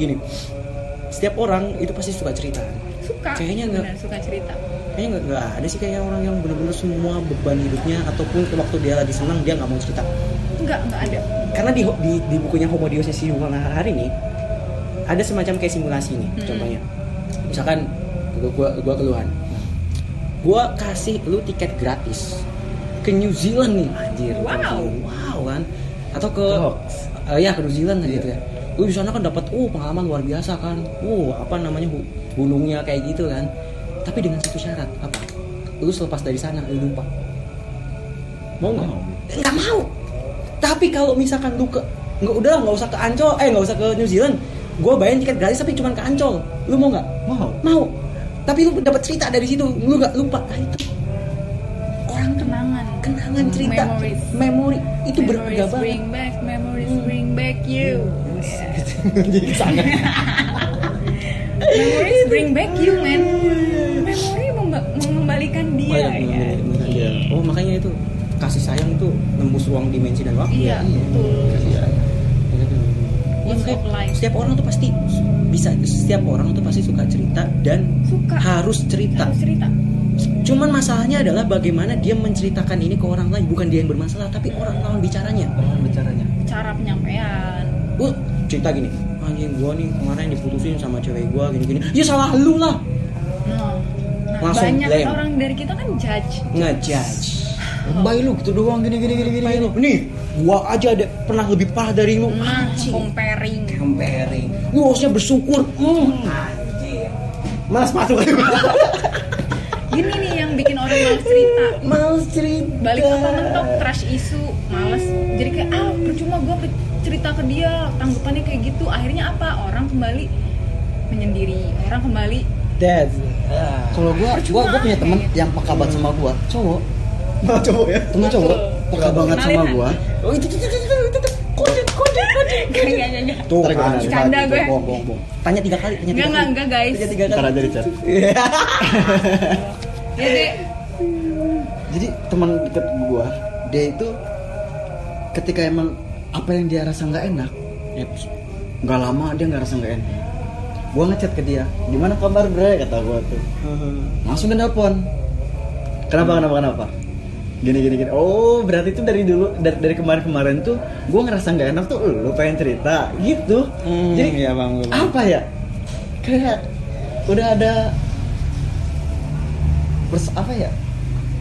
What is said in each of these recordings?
Gini setiap orang itu pasti suka cerita. Suka Kayaknya nggak- suka cerita. kayaknya nggak nggak ada sih kayak orang yang bener-bener semua beban hidupnya ataupun waktu dia lagi senang dia nggak mau cerita. Enggak enggak ada. Karena di di, di bukunya Homo Deus et Human hari ini ada semacam kayak simulasi nih Hmm. contohnya. Misalkan gua, gua gua keluhan. Gua kasih lu tiket gratis ke New Zealand nih. Anjir Wow. wow kan? Atau ke eh, ya ke New Zealand Iya. gitu ya lu di sana kan dapat uh pengalaman luar biasa kan. Uh apa namanya gu- gunungnya kayak gitu kan. Tapi dengan satu syarat apa? Lu selepas dari sana lu lupa. Mau nggak? Mau. nggak mau. Tapi kalau misalkan lu ke nggak udah nggak usah ke Ancol eh nggak usah ke New Zealand gue bayarin tiket gratis tapi cuma ke Ancol. Lu mau nggak? Mau. mau. Tapi lu dapat cerita dari situ lu nggak lupa. Nah itu. Orang kenangan. kenangan cerita. Memories. Memori itu berharga banget. bring back memories bring back you jadi sangat memories bring back you man memori memba- mengembalikan dia ya Iya. oh makanya itu kasih sayang itu nembus ruang dimensi dan waktu iya ya. betul Iya. Of life. setiap orang tuh pasti bisa setiap orang tuh pasti suka cerita dan suka harus cerita harus cerita Cuman masalahnya adalah bagaimana dia menceritakan ini ke orang lain, bukan dia yang bermasalah, tapi orang lawan bicaranya. Orang bicaranya. cara penyampaian Gue cerita gini, anjing gua nih kemarin diputusin sama cewek gua gini-gini. Ya salah lu lah. nah, nah Langsung banyak blame. orang dari kita kan judge Ngejudge. Lebay lu gitu doang gini gini gini gini. Itu? Nih, gua aja ada pernah lebih parah dari lu. nah Anjing. comparing Comparing. Lu harusnya bersyukur. Hmm. Anjing. Mas masuk. gini nih yang bikin orang males cerita Males cerita. balik apa mentok trash isu males jadi kayak ah percuma gue cerita ke dia tanggapannya kayak gitu akhirnya apa orang kembali menyendiri orang kembali That's Kalau gua gua gua punya temen yang peka banget sama gua, cowok. Mau cowok ya? Temen cowok peka banget sama gua. Oh itu itu itu itu kode kode kode. Tuh kan. Canda gue. Bohong, bohong, bohong. Tanya tiga kali, tanya tiga Enggak, kali. enggak, enggak guys Tanya tiga Ntar kali. aja di chat. Ya deh Jadi teman deket gua, dia itu ketika emang apa yang dia rasa nggak enak, Yaps. nggak lama dia nggak rasa nggak enak. Gua ngechat ke dia, gimana kabar bre kata gua tuh. Langsung nelpon. Kenapa kenapa kenapa? Gini gini gini. Oh berarti itu dari dulu dari, dari kemarin kemarin tuh gua ngerasa nggak enak tuh lu pengen cerita gitu. Hmm, Jadi iya, Bang, Bang. apa ya? Kayak udah ada bers apa ya?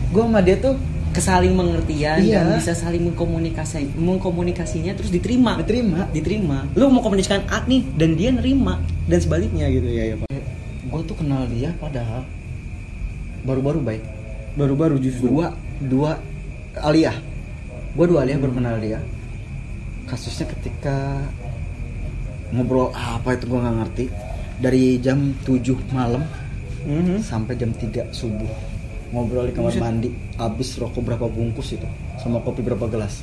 Gua sama dia tuh kesaling mengertian Iya. dan bisa saling mengkomunikasi mengkomunikasinya terus diterima diterima. diterima lu mau komunikasikan A nih dan dia nerima dan sebaliknya gitu ya ya pak Gue tuh kenal dia padahal baru-baru baik. baru-baru justru Dua dua aliyah. Gue dua aliyah baru kenal dia. Kasusnya ketika ngobrol apa itu gue nggak ngerti. Dari jam 7 malam Mhm. sampai jam 3 subuh ngobrol di kamar Buset. mandi habis rokok berapa bungkus itu sama kopi berapa gelas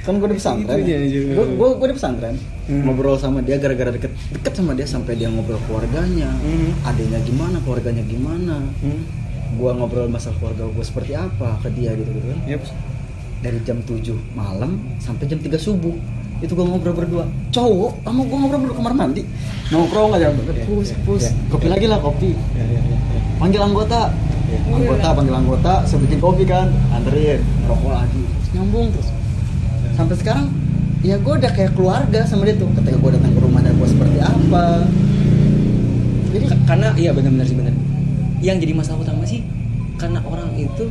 kan gue di pesantren juga. gue gue gue di pesantren Hmm. ngobrol sama dia gara-gara deket deket sama dia sampai dia ngobrol keluarganya Hmm. adanya gimana keluarganya gimana Hmm. gue ngobrol masalah keluarga gue seperti apa ke dia gitu gitu kan Yaps. dari jam 7 malam sampai jam 3 subuh itu gue ngobrol berdua cowok sama gue ngobrol berdua kamar mandi nongkrong aja Iya, pus iya, pus iya. kopi lagi lah kopi Ya, ya, ya, ya. panggil anggota Iya. anggota panggil anggota saya bikin kopi kan anterin rokok lagi. Terus nyambung terus. Sampai sekarang ya gue udah kayak keluarga sama dia tuh. Ketika gue datang ke rumahnya gue seperti apa? Jadi Ka- karena iya benar-benar sih benar yang jadi masalah utama sih karena orang itu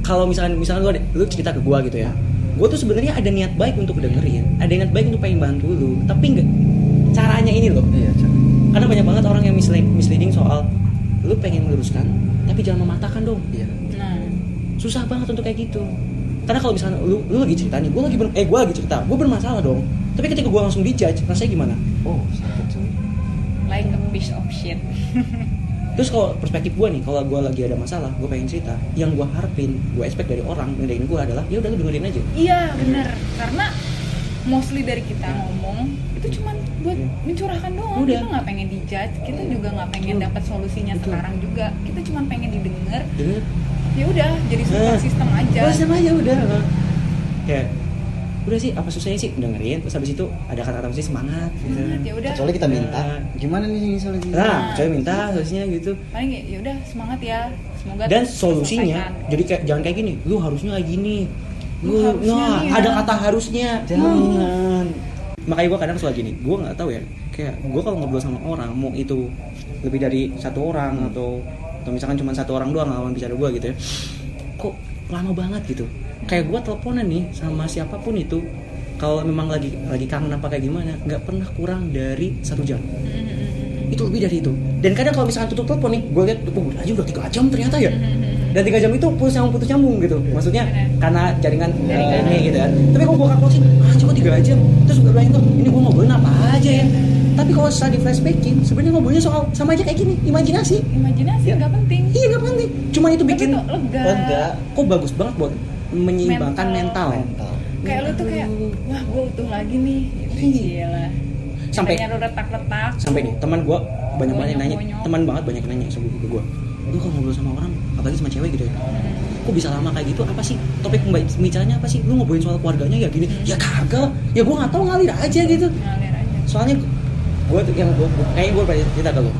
kalau misalkan misalkan ada- lu cerita ke gua gitu ya. Gua tuh sebenarnya ada niat baik untuk dengerin ada niat baik untuk pengen bantu lu tapi enggak caranya ini loh. Iya Cak. karena banyak banget orang yang misleading, misleading soal lu pengen meluruskan tapi jangan mematahkan dong. Iya. Nah. Susah banget untuk kayak gitu. Karena kalau misalnya lu, lu lagi cerita nih gua lagi ber, eh gua lagi cerita gua bermasalah dong. Tapi ketika gua langsung dijudge rasanya gimana? Oh sakit cuy like a piece of shit. Terus kalau perspektif gue nih, kalau gue lagi ada masalah, gue pengen cerita, yang gue harapin, gue expect dari orang dengerin gue adalah, ya udah lu dengerin aja. Iya bener. Karena mostly dari kita ngomong Itu cuman buat Iya. mencurahkan doang Udah. Kita nggak pengen dijudge Kita juga nggak pengen dapat solusinya Betul. sekarang juga Kita cuma pengen didengar? Ya udah jadi support Eh. system aja Gue sama aja udah. Kayak udah sih apa susahnya sih dengerin terus habis itu ada kata-kata sih semangat gitu Semangat, ya udah kecuali kita minta Nah. gimana nih solusinya nah saya minta solusinya gitu paling ya udah semangat ya semoga dan solusinya terselesaikan. jadi kayak jangan kayak gini lu harusnya kayak gini Lu lu harusnya nah ya. ada kata harusnya jangan makanya gue kadang suka gini gue nggak tahu ya kayak gue kalau ngobrol sama orang mau itu lebih dari satu orang atau atau misalkan cuma satu orang doang lawan bicara gue gitu ya kok lama banget gitu. Kayak gue teleponan nih sama siapa pun itu kalau memang lagi lagi kangen apa kayak gimana nggak pernah kurang dari satu jam. Mm-mm. itu lebih dari itu. Dan kadang kalau misalkan tutup telepon nih gue lihat oh, aja udah tiga jam ternyata ya dan tiga jam itu putus nyambung putus nyambung gitu. Maksudnya karena jaringan eh, ini gitu kan. Tapi kalau gue kalkulasi ah cuma tiga jam? Terus gue bilang tuh ini gue ngobrolin apa aja ya. Tapi kalau setelah di flashbackin sebenarnya ngobrolnya soal sama aja kayak gini imajinasi. Imajinasi Ya. nggak penting. Iya gak penting. Cuma itu bikin lega lega? kok bagus banget buat menyeimbangkan mental, Mental. mental. Kayak lu tuh kayak wah gue utuh lagi nih. Iya. gila Sampai- lu retak-retak. sampai nih teman gue banyak banget yang nanya teman banget banyak yang nanya sebelum ke gue lu kalau ngobrol sama orang apalagi sama cewek gitu ya? Kok bisa lama kayak gitu? Apa sih topik pembicaranya apa sih? Lu ngobrolin soal keluarganya ya gini? Ya kagak ya gue nggak tahu ngalir aja gitu. Ngalir aja. Soalnya gue tuh yang gue kayaknya gue pernah cerita ke lu.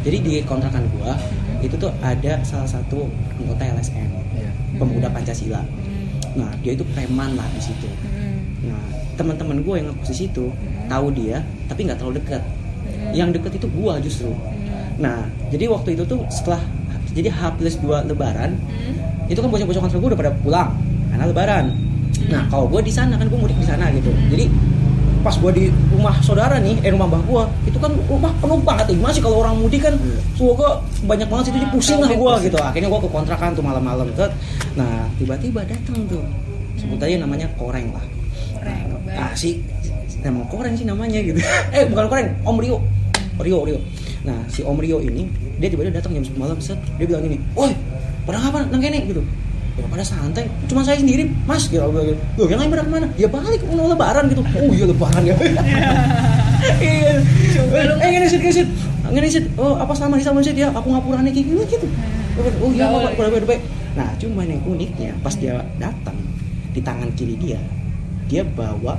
Jadi di kontrakan gue itu tuh ada salah satu anggota LSM Iya. pemuda Pancasila. Hmm. nah dia itu preman lah di situ. Hmm. nah teman-teman gue yang ngekos di situ tahu dia tapi nggak terlalu dekat. Hmm. yang deket itu gue justru. Hmm. nah jadi waktu itu tuh setelah jadi H plus 2 lebaran Hmm. itu kan bocah-bocah kantor gue udah pada pulang karena lebaran. Nah kalau gue di sana kan gue mudik di sana gitu. Jadi pas gue di rumah saudara nih eh rumah mbah gue itu kan rumah penuh banget ya gimana sih kalau orang mudik kan Iya. semoga banyak banget situ jadi pusing lah gue gitu. Akhirnya gue ke kontrakan tuh malam-malam Tet. nah tiba-tiba datang tuh. Sebut aja namanya koreng lah. Koreng, baik. ah si emang koreng sih namanya gitu. Eh bukan koreng om Rio. Rio Rio. Nah si om Rio ini dia tiba-tiba datang jam 10 malam set. Dia bilang gini woi pada ngapa nang kene? Gitu. Ya pada santai. Cuma saya sendiri mas. Gitu bilang gitu loh yang lain pada ke mana? Ya balik mau lebaran gitu. Oh iya lebaran ya. Iya. Eh ngene sih ngene sih ngene sih oh apa selama di sama sih ya aku ngapurane kayak gini gitu. Oh iya apa pada pada baik nah cuman yang uniknya pas dia datang di tangan kiri dia dia bawa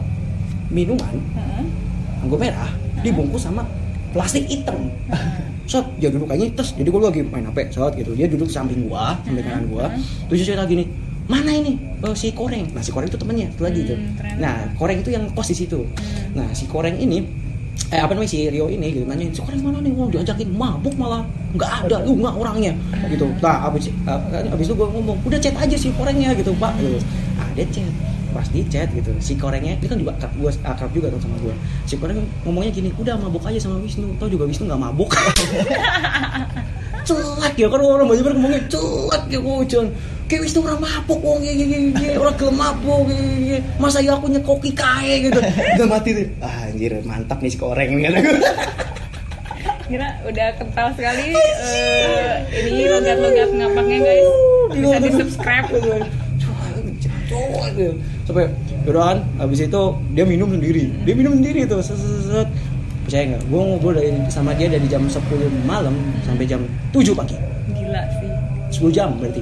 minuman Heeh. anggur merah dibungkus sama plastik hitam Set, dia duduk aja terus jadi gue lagi main HP set gitu. Dia duduk di samping gua samping kanan gua. Terus dia cerita gini mana ini? Oh, si koreng. Nah si koreng itu temennya itu lagi itu ternyata. nah koreng itu yang kos di situ. Hmm. nah si koreng ini eh apa namanya si Rio ini gitu nanyain si koreng mana nih? Mau diajakin mabuk malah nggak ada lu nggak orangnya. Gitu. Nah abis uh, abis itu gue ngomong udah chat aja si korengnya gitu pak gitu. ah dia chat pas di chat gitu. Si korengnya ini kan juga akrab gue akrab juga sama gue si koreng ngomongnya gini udah mabuk aja sama Wisnu. Tau juga Wisnu nggak mabuk. Celak ya kan orang banyak banget ngomongnya celak ya kucun kayak Wisnu orang mabuk wong ya, orang gelem mabuk ya, masa ya aku nyekoki kae gitu. Udah mati tuh ah, anjir mantap nih si koreng nih. Kira udah kental sekali eh, ini logat-logat ngapaknya guys. Bisa di subscribe gitu. Sampai yaudah kan habis itu dia minum sendiri. Dia minum sendiri tuh set, set, set. percaya nggak? Gue ngobrol dari sama dia dari jam 10 malam sampai jam 7 pagi. Gila sih. 10 jam berarti.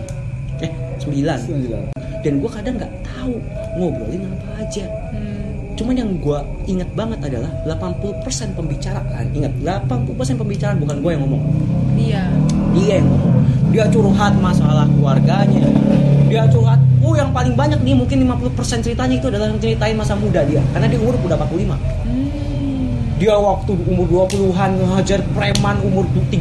Eh 9 Sembilan. dan gue kadang nggak tahu ngobrolin apa aja. Hmm. cuman yang gue ingat banget adalah 80% pembicaraan. Ingat 80% pembicaraan bukan gue yang ngomong. Dia dia yang ngomong. Dia curhat masalah keluarganya. Dia curhat oh yang paling banyak nih mungkin 50% ceritanya itu adalah yang ceritain masa muda dia. Karena dia umur udah 45 hmm. dia waktu umur 20-an ngehajar preman umur 30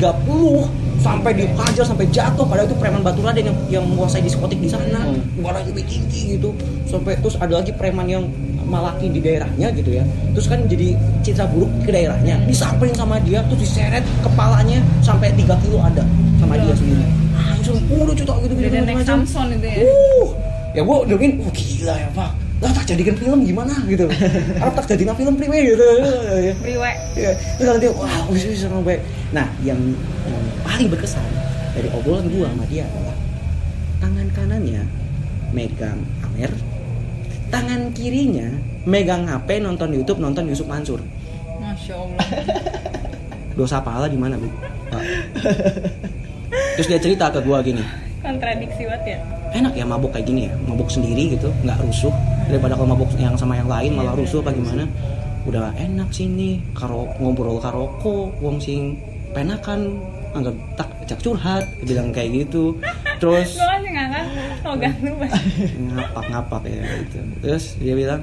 sampai dihajar sampai jatuh. Padahal itu preman batu raden yang yang menguasai diskotik di sana. Hmm. barangnya lebih tinggi gitu. Sampai terus ada lagi preman yang malaki di daerahnya gitu ya. Terus kan jadi citra buruk ke daerahnya. Disamperin sama dia terus diseret kepalanya sampai 3 kilo ada sama dia sendiri. Ah itu udah cerita gitu gitu macam Samson itu ya? Uh, ya gue dengerin, oh gila ya pak. Lah tak jadikan film gimana gitu. Arab tak jadikan film priwe gitu. Ya. priwe Ya, terus nanti wah bisa bisa sama baik. Nah, yang, yang paling berkesan dari obrolan gue sama dia adalah tangan kanannya megang Amer, tangan kirinya megang HP nonton YouTube nonton Yusuf Mansur. masya allah Dosa pahala di mana bu? Pak. Terus dia cerita ke gue gini, kontradiksi banget ya enak ya mabuk kayak gini ya, mabuk sendiri gitu, nggak rusuh. Daripada kalau mabuk yang sama yang lain malah rusuh apa gimana? udah enak sini karo ngobrol karoko wong sing penakan anggap tak cak curhat bilang kayak gitu. Terus oh ngapak ngapak ya gitu. Terus dia bilang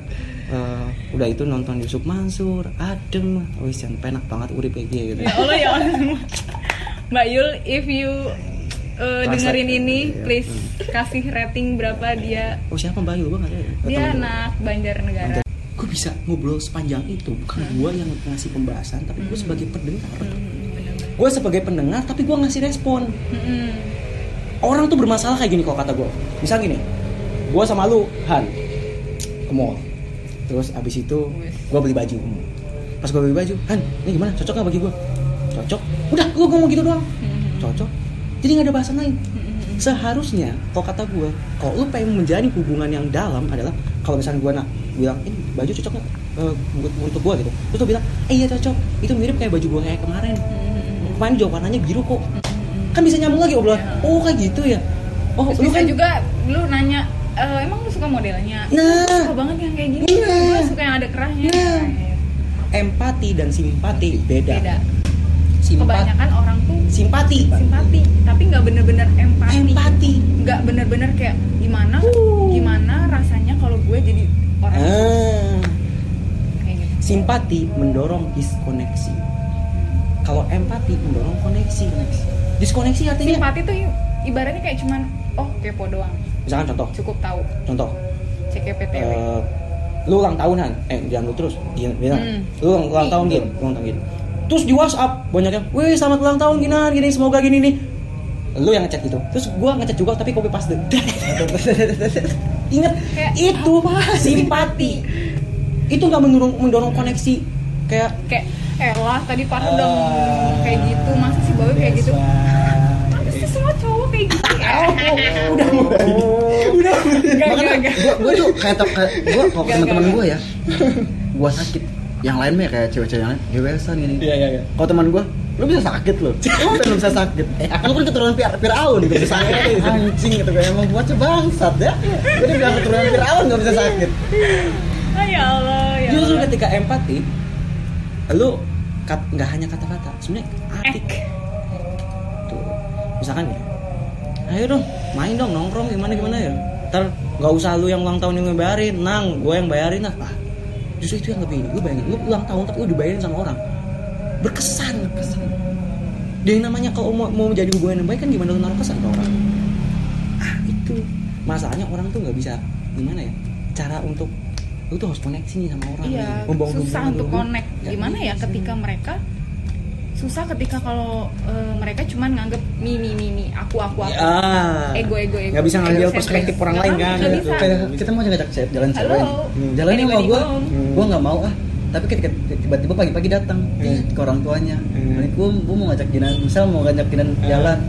"Eh, udah itu nonton Yusuf Mansur adem. Wis yang penak banget urip kayak gitu ya Allah ya Allah Mbak Yul if you uh, dengerin ini iya. please. Kasih rating berapa dia. Oh siapa? Mbak ya. Nggak dia anak Banjarnegara. Gue bisa ngobrol sepanjang itu? Bukan gue yang ngasih pembahasan tapi gue sebagai pendengar. Hmm, gue sebagai pendengar tapi gue ngasih respon. Mm-mm. orang tuh bermasalah kayak gini kalau kata gue misal gini gue sama lu Han ke mall. Terus abis itu gue beli baju. Pas gue beli baju Han ini gimana? Cocok nggak bagi gue cocok. Udah gue ngomong gitu doang. Mm-mm. cocok jadi nggak ada bahasan lain. Seharusnya kalau kata gue kalau lu pengen menjalin hubungan yang dalam adalah kalau misalnya gue nak bilang ini baju cocok nggak buat untuk gue gitu. Terus lu bilang eh iya cocok. Itu mirip kayak baju gue kayak kemarin. Kemarin juga warnanya biru kok. Kan bisa nyambung lagi obrolan Ya. oh kayak gitu ya. Oh Terus lu kan juga lu nanya "Eh, emang lu suka modelnya? Nah. Gua suka banget yang kayak gini Nah. gue suka yang ada kerahnya. Nah. empati dan simpati beda, beda kebanyakan orang tuh simpati. simpati tapi nggak bener-bener empati. Empati. Nggak bener-bener kayak gimana? Uh. gimana rasanya kalau gue jadi orang ah. kayak gitu. Simpati mendorong diskoneksi. Kalau empati mendorong koneksi diskoneksi artinya simpati tuh ibaratnya kayak cuman oh kepo doang. Misalkan contoh. Cukup tahu. Contoh. CKPTW eh, lu ulang tahunan. Eh jangan lu terus. Bilang Hmm. lu ulang, ulang tahun gini. Ulang tahun gini terus di WhatsApp banyak yang wih selamat ulang tahun gini gini semoga gini nih lu yang ngechat gitu terus gua ngechat juga tapi copy paste. Inget Kayak itu simpati. Itu nggak mendorong mendorong koneksi kayak kayak eh lah tadi Farhan udah Ah. ngomong kayak gitu masa sih bawa kayak gitu? sih semua cowok kayak gitu ya? Udah udah. Enggak, enggak, enggak. gue tuh kayak gue kalau Gak, teman-teman gak, gue ya gue sakit yang lain mah ya kayak cewek-cewek yang lain gebesan gini iya iya iya. Kalau teman gue lu bisa sakit lu. Lu kan bisa sakit. Eh lu kan keturunan Fir Fir'aun gitu bisa sakit anjing gitu kayak emang bocah bangsat ya. Gue bilang keturunan Fir'aun gak bisa sakit. Ah, ya Allah ya justru Allah. ketika empati lu kat- nggak hanya kata-kata sebenarnya hati. Ek. tuh misalkan ya ayo dong main dong nongkrong gimana gimana ya? Ntar nggak usah lu yang ulang tahun yang ngebayarin nang gue yang bayarin lah. Ah, justru itu yang lebih ini lu bayangin lu ulang tahun tapi lu dibayarin sama orang. Berkesan berkesan. Dia yang namanya kalau mau, mau menjadi hubungan yang baik kan gimana lu naruh kesan ke orang? Ah itu. Masalahnya orang tuh nggak bisa gimana ya cara untuk lu tuh harus koneksi nih sama orang iya nih. Membangun susah untuk connect. Nggak gimana ya bisa. ketika mereka susah ketika kalau eh, mereka cuman nganggep mi mi mi mi aku aku aku Ah. ego ego ego nggak bisa ngambil perspektif orang lain kan, gitu. kayak kita mau ngajak cewek jalan cewek nih jalannya sama Anybody gue home? gue nggak mau ah tapi ketika tiba-tiba pagi-pagi datang Hmm. ke orang tuanya Hmm. gue gue mau ngajak Jinan misal mau ngajak Jinan jalan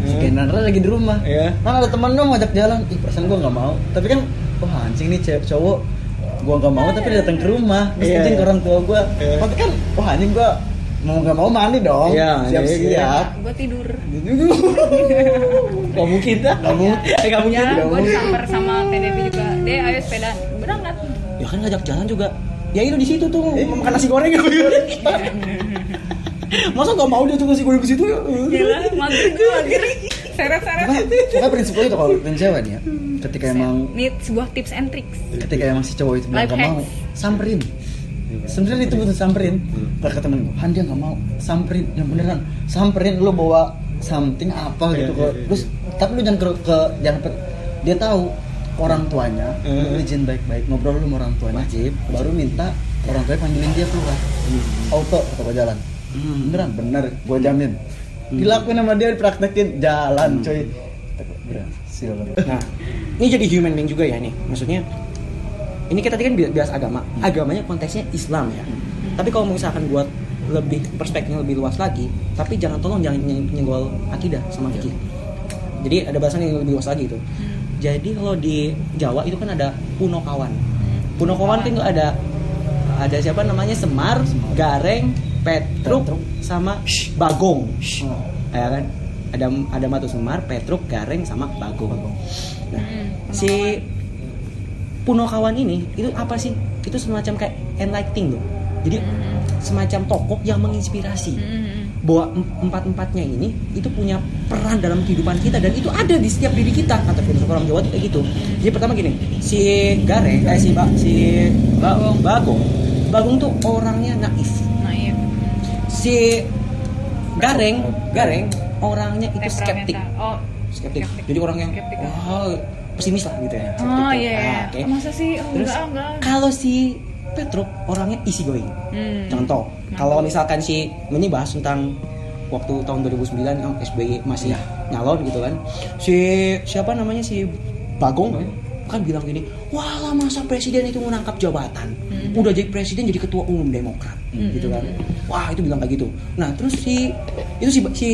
si Hmm. Jinan lagi di rumah Iya. kan ada teman lo mau ngajak jalan ih perasaan gue nggak mau tapi kan wah anjing nih cewek cowok gue nggak mau tapi dia datang ke rumah terus Iya. izin ke orang tua gue Iya. tapi kan wah anjing gue mau nggak mau mandi dong Iya, siap-siap gue tidur Gak mungkin dah. Gak mungkin. Eh gak mungkin. nggak gue disamper sama TDP juga deh ayo sepedaan berangkat Ya kan ngajak jalan juga. Ya itu di situ tuh Eh. makan nasi goreng ya. Masa gak mau dia tuh nasi goreng ke situ ya? Gila, mager gue mager seret-seret Cuma, cuma prinsip gue itu kalau dengan cewek nih ya ketika emang ini sebuah tips and tricks ketika emang si cowok itu bilang gak mau hacks. Samperin sebenarnya itu butuh samperin. Kata kata temen gue Han dia gak mau. Samperin. Yang beneran. Samperin lu bawa something apa gitu Iya, kok. iya, iya. terus tapi lu jangan ke, ke jangan dia tahu orang tuanya Hmm. izin baik-baik ngobrol lu sama orang tuanya Wajib. baru minta orang tuanya panggilin dia keluar. Auto kata gue jalan. Hmm. beneran? Bener. Gue jamin. Dilakuin sama dia dipraktekin. Jalan Hmm. coy berhasil. Nah, ini jadi human being juga ya nih. Maksudnya ini kita tadi kan bi- bahas agama. Agamanya konteksnya Islam ya. Tapi kalau misalkan buat lebih perspektifnya lebih luas lagi, tapi jangan tolong jangan nyeng- nyenggol akidah sama fikih. Jadi ada bahasan yang lebih luas lagi itu. Jadi kalau di Jawa itu kan ada Punokawan. Punokawan kan itu ada ada siapa namanya Semar, Gareng, Petruk, Petruk. sama Bagong. Oh. Ya kan? Ada ada Matu Semar, Petruk, Gareng sama Bagong. Nah, Hmm, si Punokawan ini itu apa sih? Itu semacam kayak enlightening loh. Jadi Hmm. semacam tokoh yang menginspirasi Hmm. bahwa em- empat-empatnya ini itu punya peran dalam kehidupan kita dan itu ada di setiap diri kita kata filosof orang Jawa kayak gitu jadi pertama gini si Gareng eh si ba, si ba, Bagong. Bagong Bagong tuh orangnya naif naif si Gareng Gareng orangnya itu skeptik oh skeptik jadi orang yang Skeptik. wah pesimis lah gitu ya oh iya Ah, iya oke. masa sih oh, terus enggak enggak kalau si Petruk orangnya easy going Hmm. Contoh, kalau misalkan si ini bahas tentang waktu tahun 2009 yang SBY masih nyalon gitu kan. Si siapa namanya si Bagong kan bilang gini, "Wah, lah masa presiden itu menangkap jabatan. Hmm. Udah jadi presiden jadi ketua umum Demokrat." Hmm. Gitu kan. Wah, itu bilang kayak gitu. Nah, terus si itu si si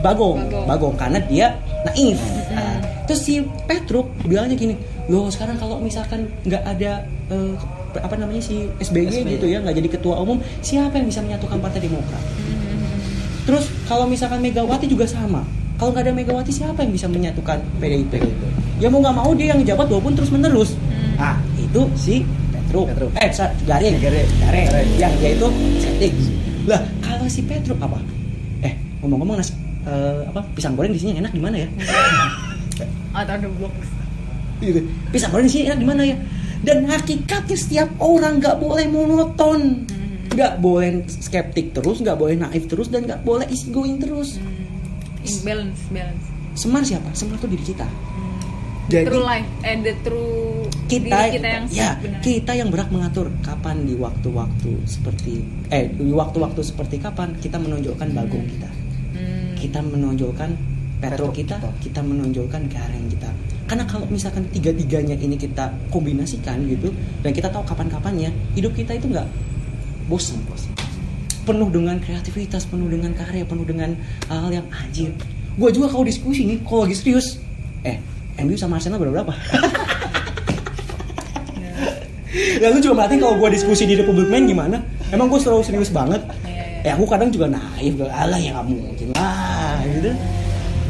Bagong, Bagong. Bagong karena dia naif. Hmm. Terus si Petruk bilangnya gini, "Loh, sekarang kalau misalkan nggak ada eh, apa namanya si SBY, SBY. gitu ya nggak jadi ketua umum siapa yang bisa menyatukan partai Demokrat Hmm. terus kalau misalkan Megawati juga sama kalau nggak ada Megawati siapa yang bisa menyatukan PDIP ya mau nggak mau dia yang jabat walaupun terus menerus Hmm. ah itu si Petruk, Petruk. eh Garing Garing. Garing Garing. yang dia itu skeptik lah kalau si Petruk apa eh ngomong-ngomong nasi eh, apa pisang goreng di sini enak di mana ya atau the box gitu. Pisang goreng sini enak di mana ya? Dan hakikatnya setiap orang nggak boleh monoton, Hmm. nggak boleh skeptik terus, nggak boleh naif terus, dan nggak boleh easy going terus. Hmm. balance balance Semar siapa? Semar tuh diri kita. Hmm. Jadi true life eh the true kita, diri kita yang ya sebenarnya. kita yang berhak mengatur kapan di waktu-waktu seperti eh di waktu-waktu seperti kapan kita menonjolkan bagong kita. Hmm. kita menonjolkan Petro kita, kita. kita menonjolkan Gareng kita. Karena kalau misalkan tiga-tiganya ini kita kombinasikan gitu, dan kita tahu kapan-kapannya, hidup kita itu nggak bosan, penuh dengan kreativitas, penuh dengan karya, penuh dengan hal yang anjir. Gue juga kalau diskusi nih, kalau lagi serius, eh, MU sama Arsenal berapa berapa? Lalu juga merhatiin kalau gue diskusi di Republik Main gimana? Emang gue selalu serius banget? Iya. Eh aku kadang juga naif, alah ya nggak mungkin lah, gitu.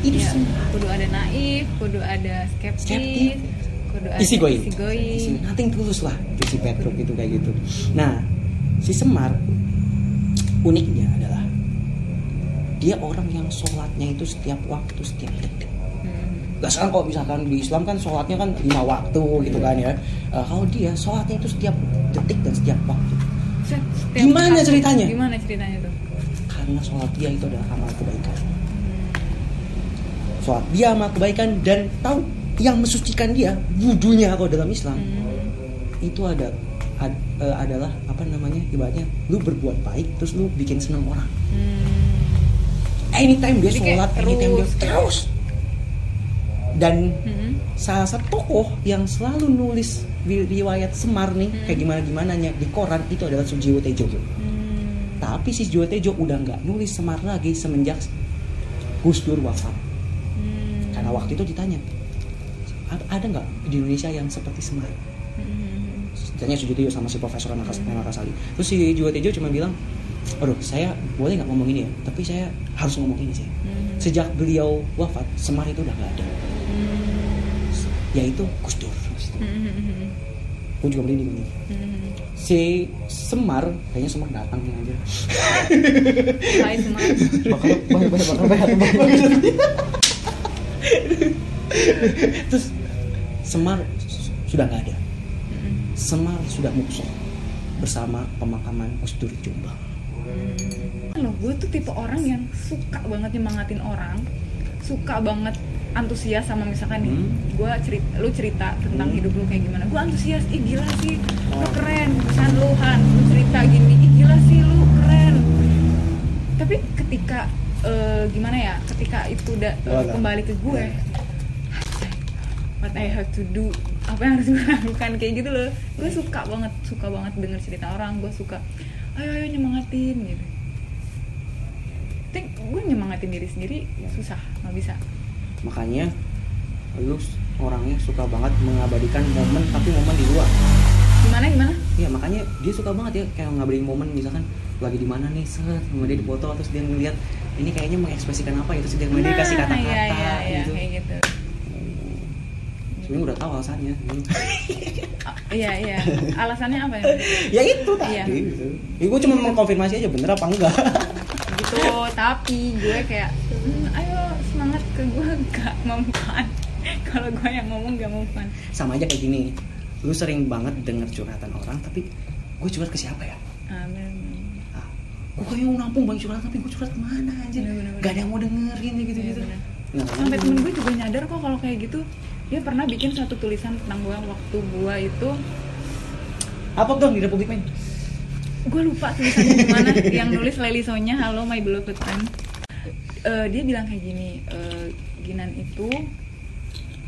Itu Ya, semua kudu ada naif, kudu ada skeptis, Skeptis. kudu ada isi. Isi- nothing tulus lah itu si Petruk itu kayak gitu. Nah, si Semar uniknya adalah dia orang yang sholatnya itu setiap waktu, setiap detik. Hmm. Gak sekarang kalau misalkan di Islam kan sholatnya kan lima waktu gitu kan ya. Eh, kalau dia sholatnya itu setiap detik dan setiap waktu. Set, setiap Gimana ceritanya? Gimana ceritanya tuh? Karena sholat dia itu adalah amal kebaikan. Sholat dia amal kebaikan dan tahu yang mensucikan dia wudhunya kalau dalam Islam Hmm. itu ada ad- eh, adalah apa namanya ibaratnya lu berbuat baik terus lu bikin senang orang Hmm. anytime dia Jadi kayak sholat anytime dia terus, dan Hmm. salah satu tokoh yang selalu nulis ri- riwayat Semar nih Hmm. kayak gimana gimananya di koran itu adalah Sujiwo Tejo Hmm. tapi si Sujiwo Tejo udah nggak nulis Semar lagi semenjak Gus Dur wafat Hmm. karena waktu itu ditanya "A- ada nggak di Indonesia yang seperti Semar Hmm. tanya Sujiwo Tejo sama si Profesor Anak Kasali terus si Tejo cuma bilang aduh saya boleh nggak ngomong ini ya tapi saya harus ngomong ini sih Hmm. sejak beliau wafat Semar itu udah nggak ada yaitu Gus Dur Hmm. gue juga beli ini Hmm. si Semar kayaknya Semar datang nih anjir Hai Semar. bakal bakal banyak banyak terus Semar sudah nggak ada. Semar sudah mukshoh bersama pemakaman Gus Dur Jombang Loh, gue tuh tipe orang yang suka banget nyemangatin orang, suka banget antusias sama misalkan nih, Hmm. gue cerita, lu cerita tentang Hmm. hidup lu kayak gimana, gue antusias, ih gila sih, lu Oh. keren, pesan lu Han, lu cerita gini, ih gila sih lu keren. Tapi ketika eh, gimana ya, ketika itu udah kembali ke gue, what I have to do, apa yang harus gue lakukan kayak gitu loh, gue suka banget, suka banget denger cerita orang, gue suka, ayo ayo nyemangatin gitu. Tapi gue nyemangatin diri sendiri susah nggak bisa. Makanya lu orangnya suka banget mengabadikan momen tapi momen di luar. Gimana gimana? Iya makanya dia suka banget ya kayak ngabadiin momen misalkan lagi di mana nih set sama dia di foto terus dia ngeliat ini kayaknya mengekspresikan apa gitu kasih Nah, kata-kata iya, iya, iya, gitu. kayak gitu. Sebenarnya udah tahu alasannya. Iya iya. Alasannya apa ya? Ya itu tadi Iya. gitu. ya, gue cuma mengkonfirmasi aja bener apa enggak. Gitu tapi gue kayak "Hmm, ayo semangat ke gue gak mempan kalau gue yang ngomong gak mempan sama aja kayak gini lu sering banget denger curhatan orang tapi gue curhat ke siapa ya? Amin gue kayak mau nampung banyak curhatan tapi gue curhat ke mana anjir gak ada yang mau dengerin ya gitu gitu Iya, nah, sampai temen gue juga nyadar kok kalau kayak gitu. Dia pernah bikin satu tulisan tentang gue waktu gue itu. Apa dong di Republik Men gue lupa tulisannya gimana yang nulis Leli Sonya halo my beloved friend. Eh, dia bilang kayak gini eh, Ginan itu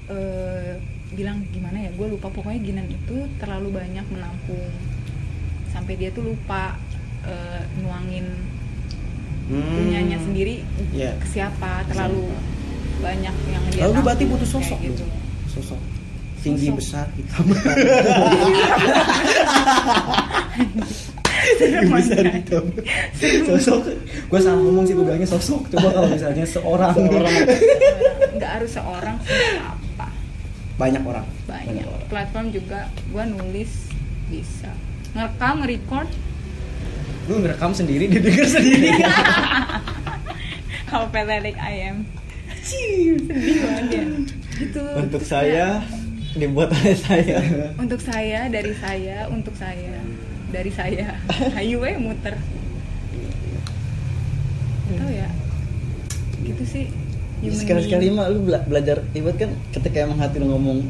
eh, bilang gimana ya gue lupa. Pokoknya Ginan itu terlalu banyak menampung. Sampai dia tuh lupa eh, nuangin punyanya sendiri Iya. ke siapa terlalu banyak yang dia lalu lu berarti butuh sosok gitu. sosok. Tinggi Sosok. besar hitam. Serem besar hitam. Sosok. Gue salah ngomong sih gue bilangnya sosok. Coba kalau misalnya seorang. Seorang. nggak harus seorang siapa banyak orang. Banyak. Orang. platform juga gue nulis bisa. Ngerekam nge-record lu ngerekam sendiri didengar sendiri. How pathetic I am. Sedih banget ya. Gitu. Untuk saya dibuat oleh saya. untuk saya dari saya untuk saya. Dari saya. Ayo eh muter. Tau ya. Gitu sih. Human Sekali-sekali being. mah lu bela- belajar ibarat kan? Ketika emang hati lu ngomong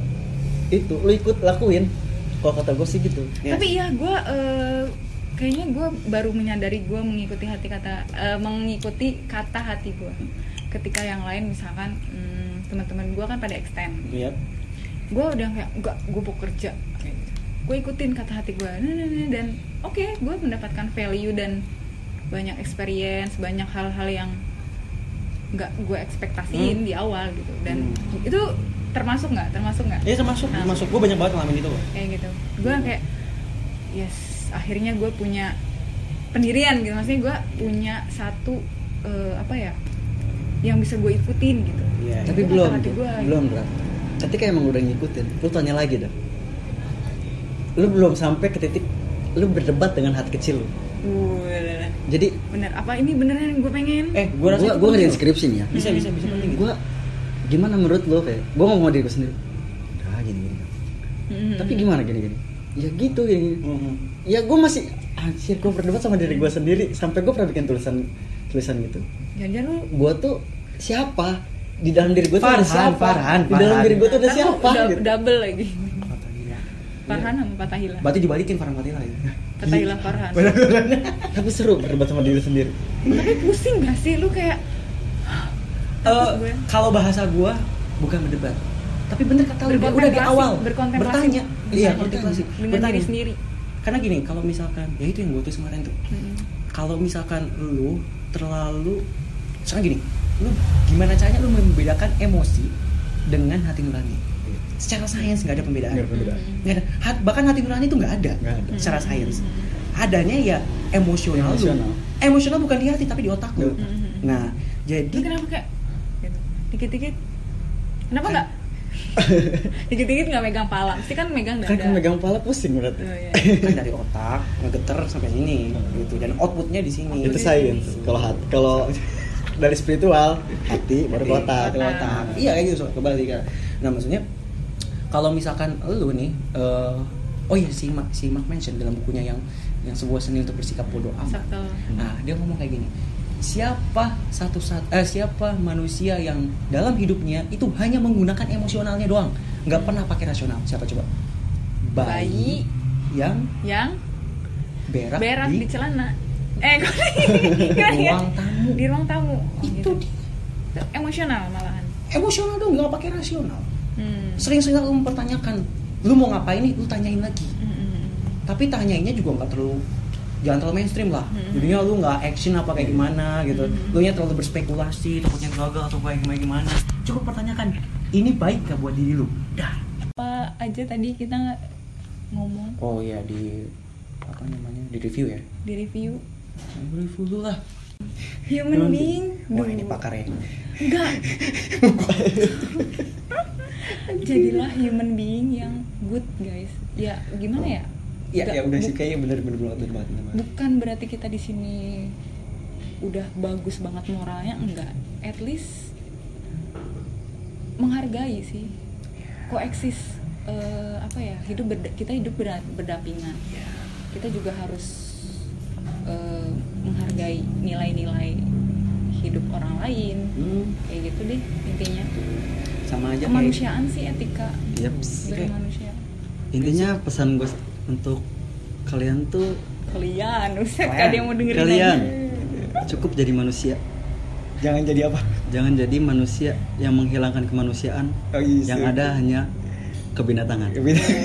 itu lu ikut lakuin. Kalau kata gue sih gitu. Ya. tapi iya gue eh, kayaknya gue baru menyadari gue mengikuti hati kata eh, mengikuti kata hati gue ketika yang lain misalkan hmm, teman-teman gue kan pada extend Iya. gue udah kayak enggak gue mau kerja gitu. gue ikutin kata hati gue nah, nah, nah, dan oke gue mendapatkan value dan banyak experience banyak hal-hal yang nggak gue ekspektasiin Hmm. di awal gitu dan Hmm. itu termasuk nggak termasuk nggak Ya termasuk, Nah. termasuk gue banyak banget ngalamin itu loh. kayak gitu gue kayak yes akhirnya gue punya pendirian gitu maksudnya gue punya satu eh, apa ya yang bisa gue ikutin gitu Iya. Tapi belum, gua. belum berat. Ketika emang udah ngikutin, lu tanya lagi dah. Lu belum sampai ke titik lu berdebat dengan hati kecil lu. Wah, Jadi bener apa ini beneran yang gue pengen Eh, gue rasa gua ngerjain skripsi nih ya. Bisa, bisa, bisa penting. gitu. Gua gimana menurut lo kayak gua ngomong sama diri gua sendiri. Udah gini gini. Mhm. Tapi gimana gini gini? Ya gitu gini. gini. Mhm. Ya gue masih anjir gue berdebat sama diri gue sendiri sampai gue pernah bikin tulisan tulisan gitu. jangan-jangan lu Gue tuh siapa? Di dalam diri gue tuh ada siapa? Farhan, Di dalam Farhan. diri gue tuh ada lu siapa? udah gitu. double lagi. Farhan sama Fatahila Berarti dibalikin Farhan Fatihila ya. Fatahila Farhan Tapi seru berdebat sama diri sendiri. tapi pusing gak sih lu kayak Eh, gue. kalau bahasa gue bukan berdebat. Tapi bener kata lu udah di awal bertanya. Bisa Iya, kontemplasi. Bertanya. diri sendiri Karena gini, kalau misalkan ya itu yang gue tulis kemarin tuh. Kalau misalkan lu terlalu misalkan gini, lu gimana caranya lu membedakan emosi dengan hati nurani? Secara sains nggak ada pembedaan. Nggak ada pembedaan. Nggak ada. Hat- bahkan hati nurani itu nggak ada. Ada. Secara sains. Adanya ya emosional. lu. Emosional. Emosional bukan di hati tapi di otak lu. Mhm. Nah, jadi lu kenapa kayak gitu. dikit-dikit kenapa Kan- nggak dikit-dikit nggak megang pala pasti kan megang dada kan megang pala pusing berarti. Oh, iya. kan dari otak ngegeter sampai sini gitu dan outputnya di sini Itu sains. Kalau hati kalau dari spiritual hati baru ke Hati, otak. ke otak. iya kayak gitu so, kebalik kan nah maksudnya kalau misalkan lu nih eh, oh iya si Mark si Mark mention dalam bukunya yang yang sebuah seni untuk bersikap bodoh amat nah dia ngomong kayak gini siapa satu sat eh, siapa manusia yang dalam hidupnya itu hanya menggunakan emosionalnya doang? Nggak pernah pakai rasional. Siapa coba? Bayi. yang yang berak, berak di, di celana. Eh kok ruang tamu. Di ruang tamu. Oh, itu gitu. dia. Emosional malahan. Emosional dong nggak pakai rasional. Hmm. sering-sering lu mempertanyakan lu mau ngapain nih? Lu tanyain lagi. Hmm. tapi tanyainnya juga nggak terlalu jangan terlalu mainstream lah. Hmm. jadinya lu nggak action apa kayak gimana gitu. Hmm. lu nya terlalu berspekulasi takutnya gagal atau kayak gimana gimana. Cukup pertanyakan ini baik gak buat diri lu? Dah. Apa aja tadi kita ngomong? Oh iya di apa namanya di review ya? Di review. Review dulu lah. Human being wah ini pakarnya enggak jadilah human being yang good guys. Ya gimana ya ya Nggak- ya udah bu- sih kayaknya bener bener banget bener banget. bukan berarti kita di sini udah bagus banget moralnya enggak. At least menghargai sih. Koeksis eh, apa ya hidup berda- kita hidup berda- berdampingan. Kita juga harus eh, menghargai nilai-nilai hidup orang lain. Hmm, kayak gitu deh intinya. Sama aja kayak kemanusiaan sih etika. Yaps. dari Kayak- manusia Intinya pesan gue untuk kalian tuh kalian usah Kalian. ada yang mau dengerin kalian lagi. cukup jadi manusia. jangan jadi apa Jangan jadi manusia yang menghilangkan kemanusiaan. Oh, iya, yang sih. ada hanya kebinatangan.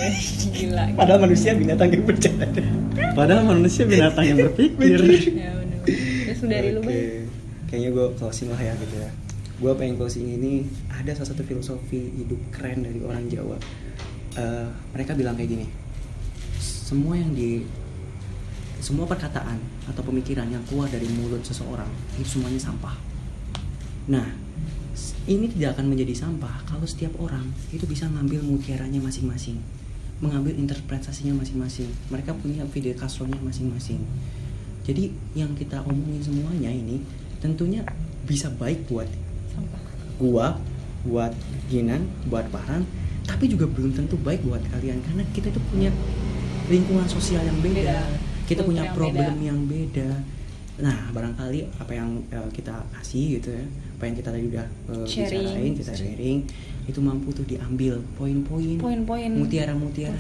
gila padahal manusia binatang yang bercanda Padahal manusia binatang yang berpikir. ya bener terus dari lu Oke. Bay? kayaknya gue closing lah ya gitu ya gue pengen closing ini ada salah satu filosofi hidup keren dari orang Jawa Eh, mereka bilang kayak gini semua yang di semua perkataan atau pemikiran yang keluar dari mulut seseorang itu semuanya sampah. Nah ini tidak akan menjadi sampah kalau setiap orang itu bisa ngambil mutiaranya masing-masing mengambil interpretasinya masing-masing. Mereka punya video Castro-nya masing-masing. Jadi yang kita omongin semuanya ini tentunya bisa baik buat sampah. gua, buat Ginan, buat Paran, tapi juga belum tentu baik buat kalian karena kita itu punya lingkungan sosial yang beda, Beda. kita Kultur punya yang problem beda. yang beda. Nah, barangkali apa yang eh, kita kasih gitu ya, apa yang kita tadi udah eh, Sharing. bicarain, kita sharing, itu mampu tuh diambil poin-poin, poin-poin mutiara-mutiara,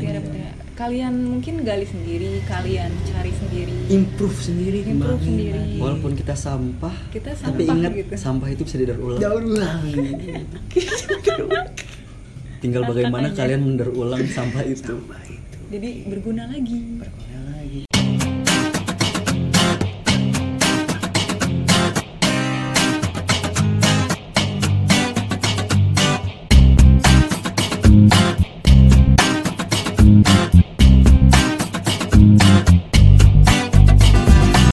kalian mungkin gali sendiri kalian cari sendiri improve sendiri, Improve kembangin sendiri. lagi. Walaupun kita sampah, Kita tapi sampah ingat gitu. sampah itu bisa didaur ulang. Daur ulang. Tinggal bagaimana kalian mendaur ulang sampah itu. Sampah itu. Jadi berguna lagi. Berguna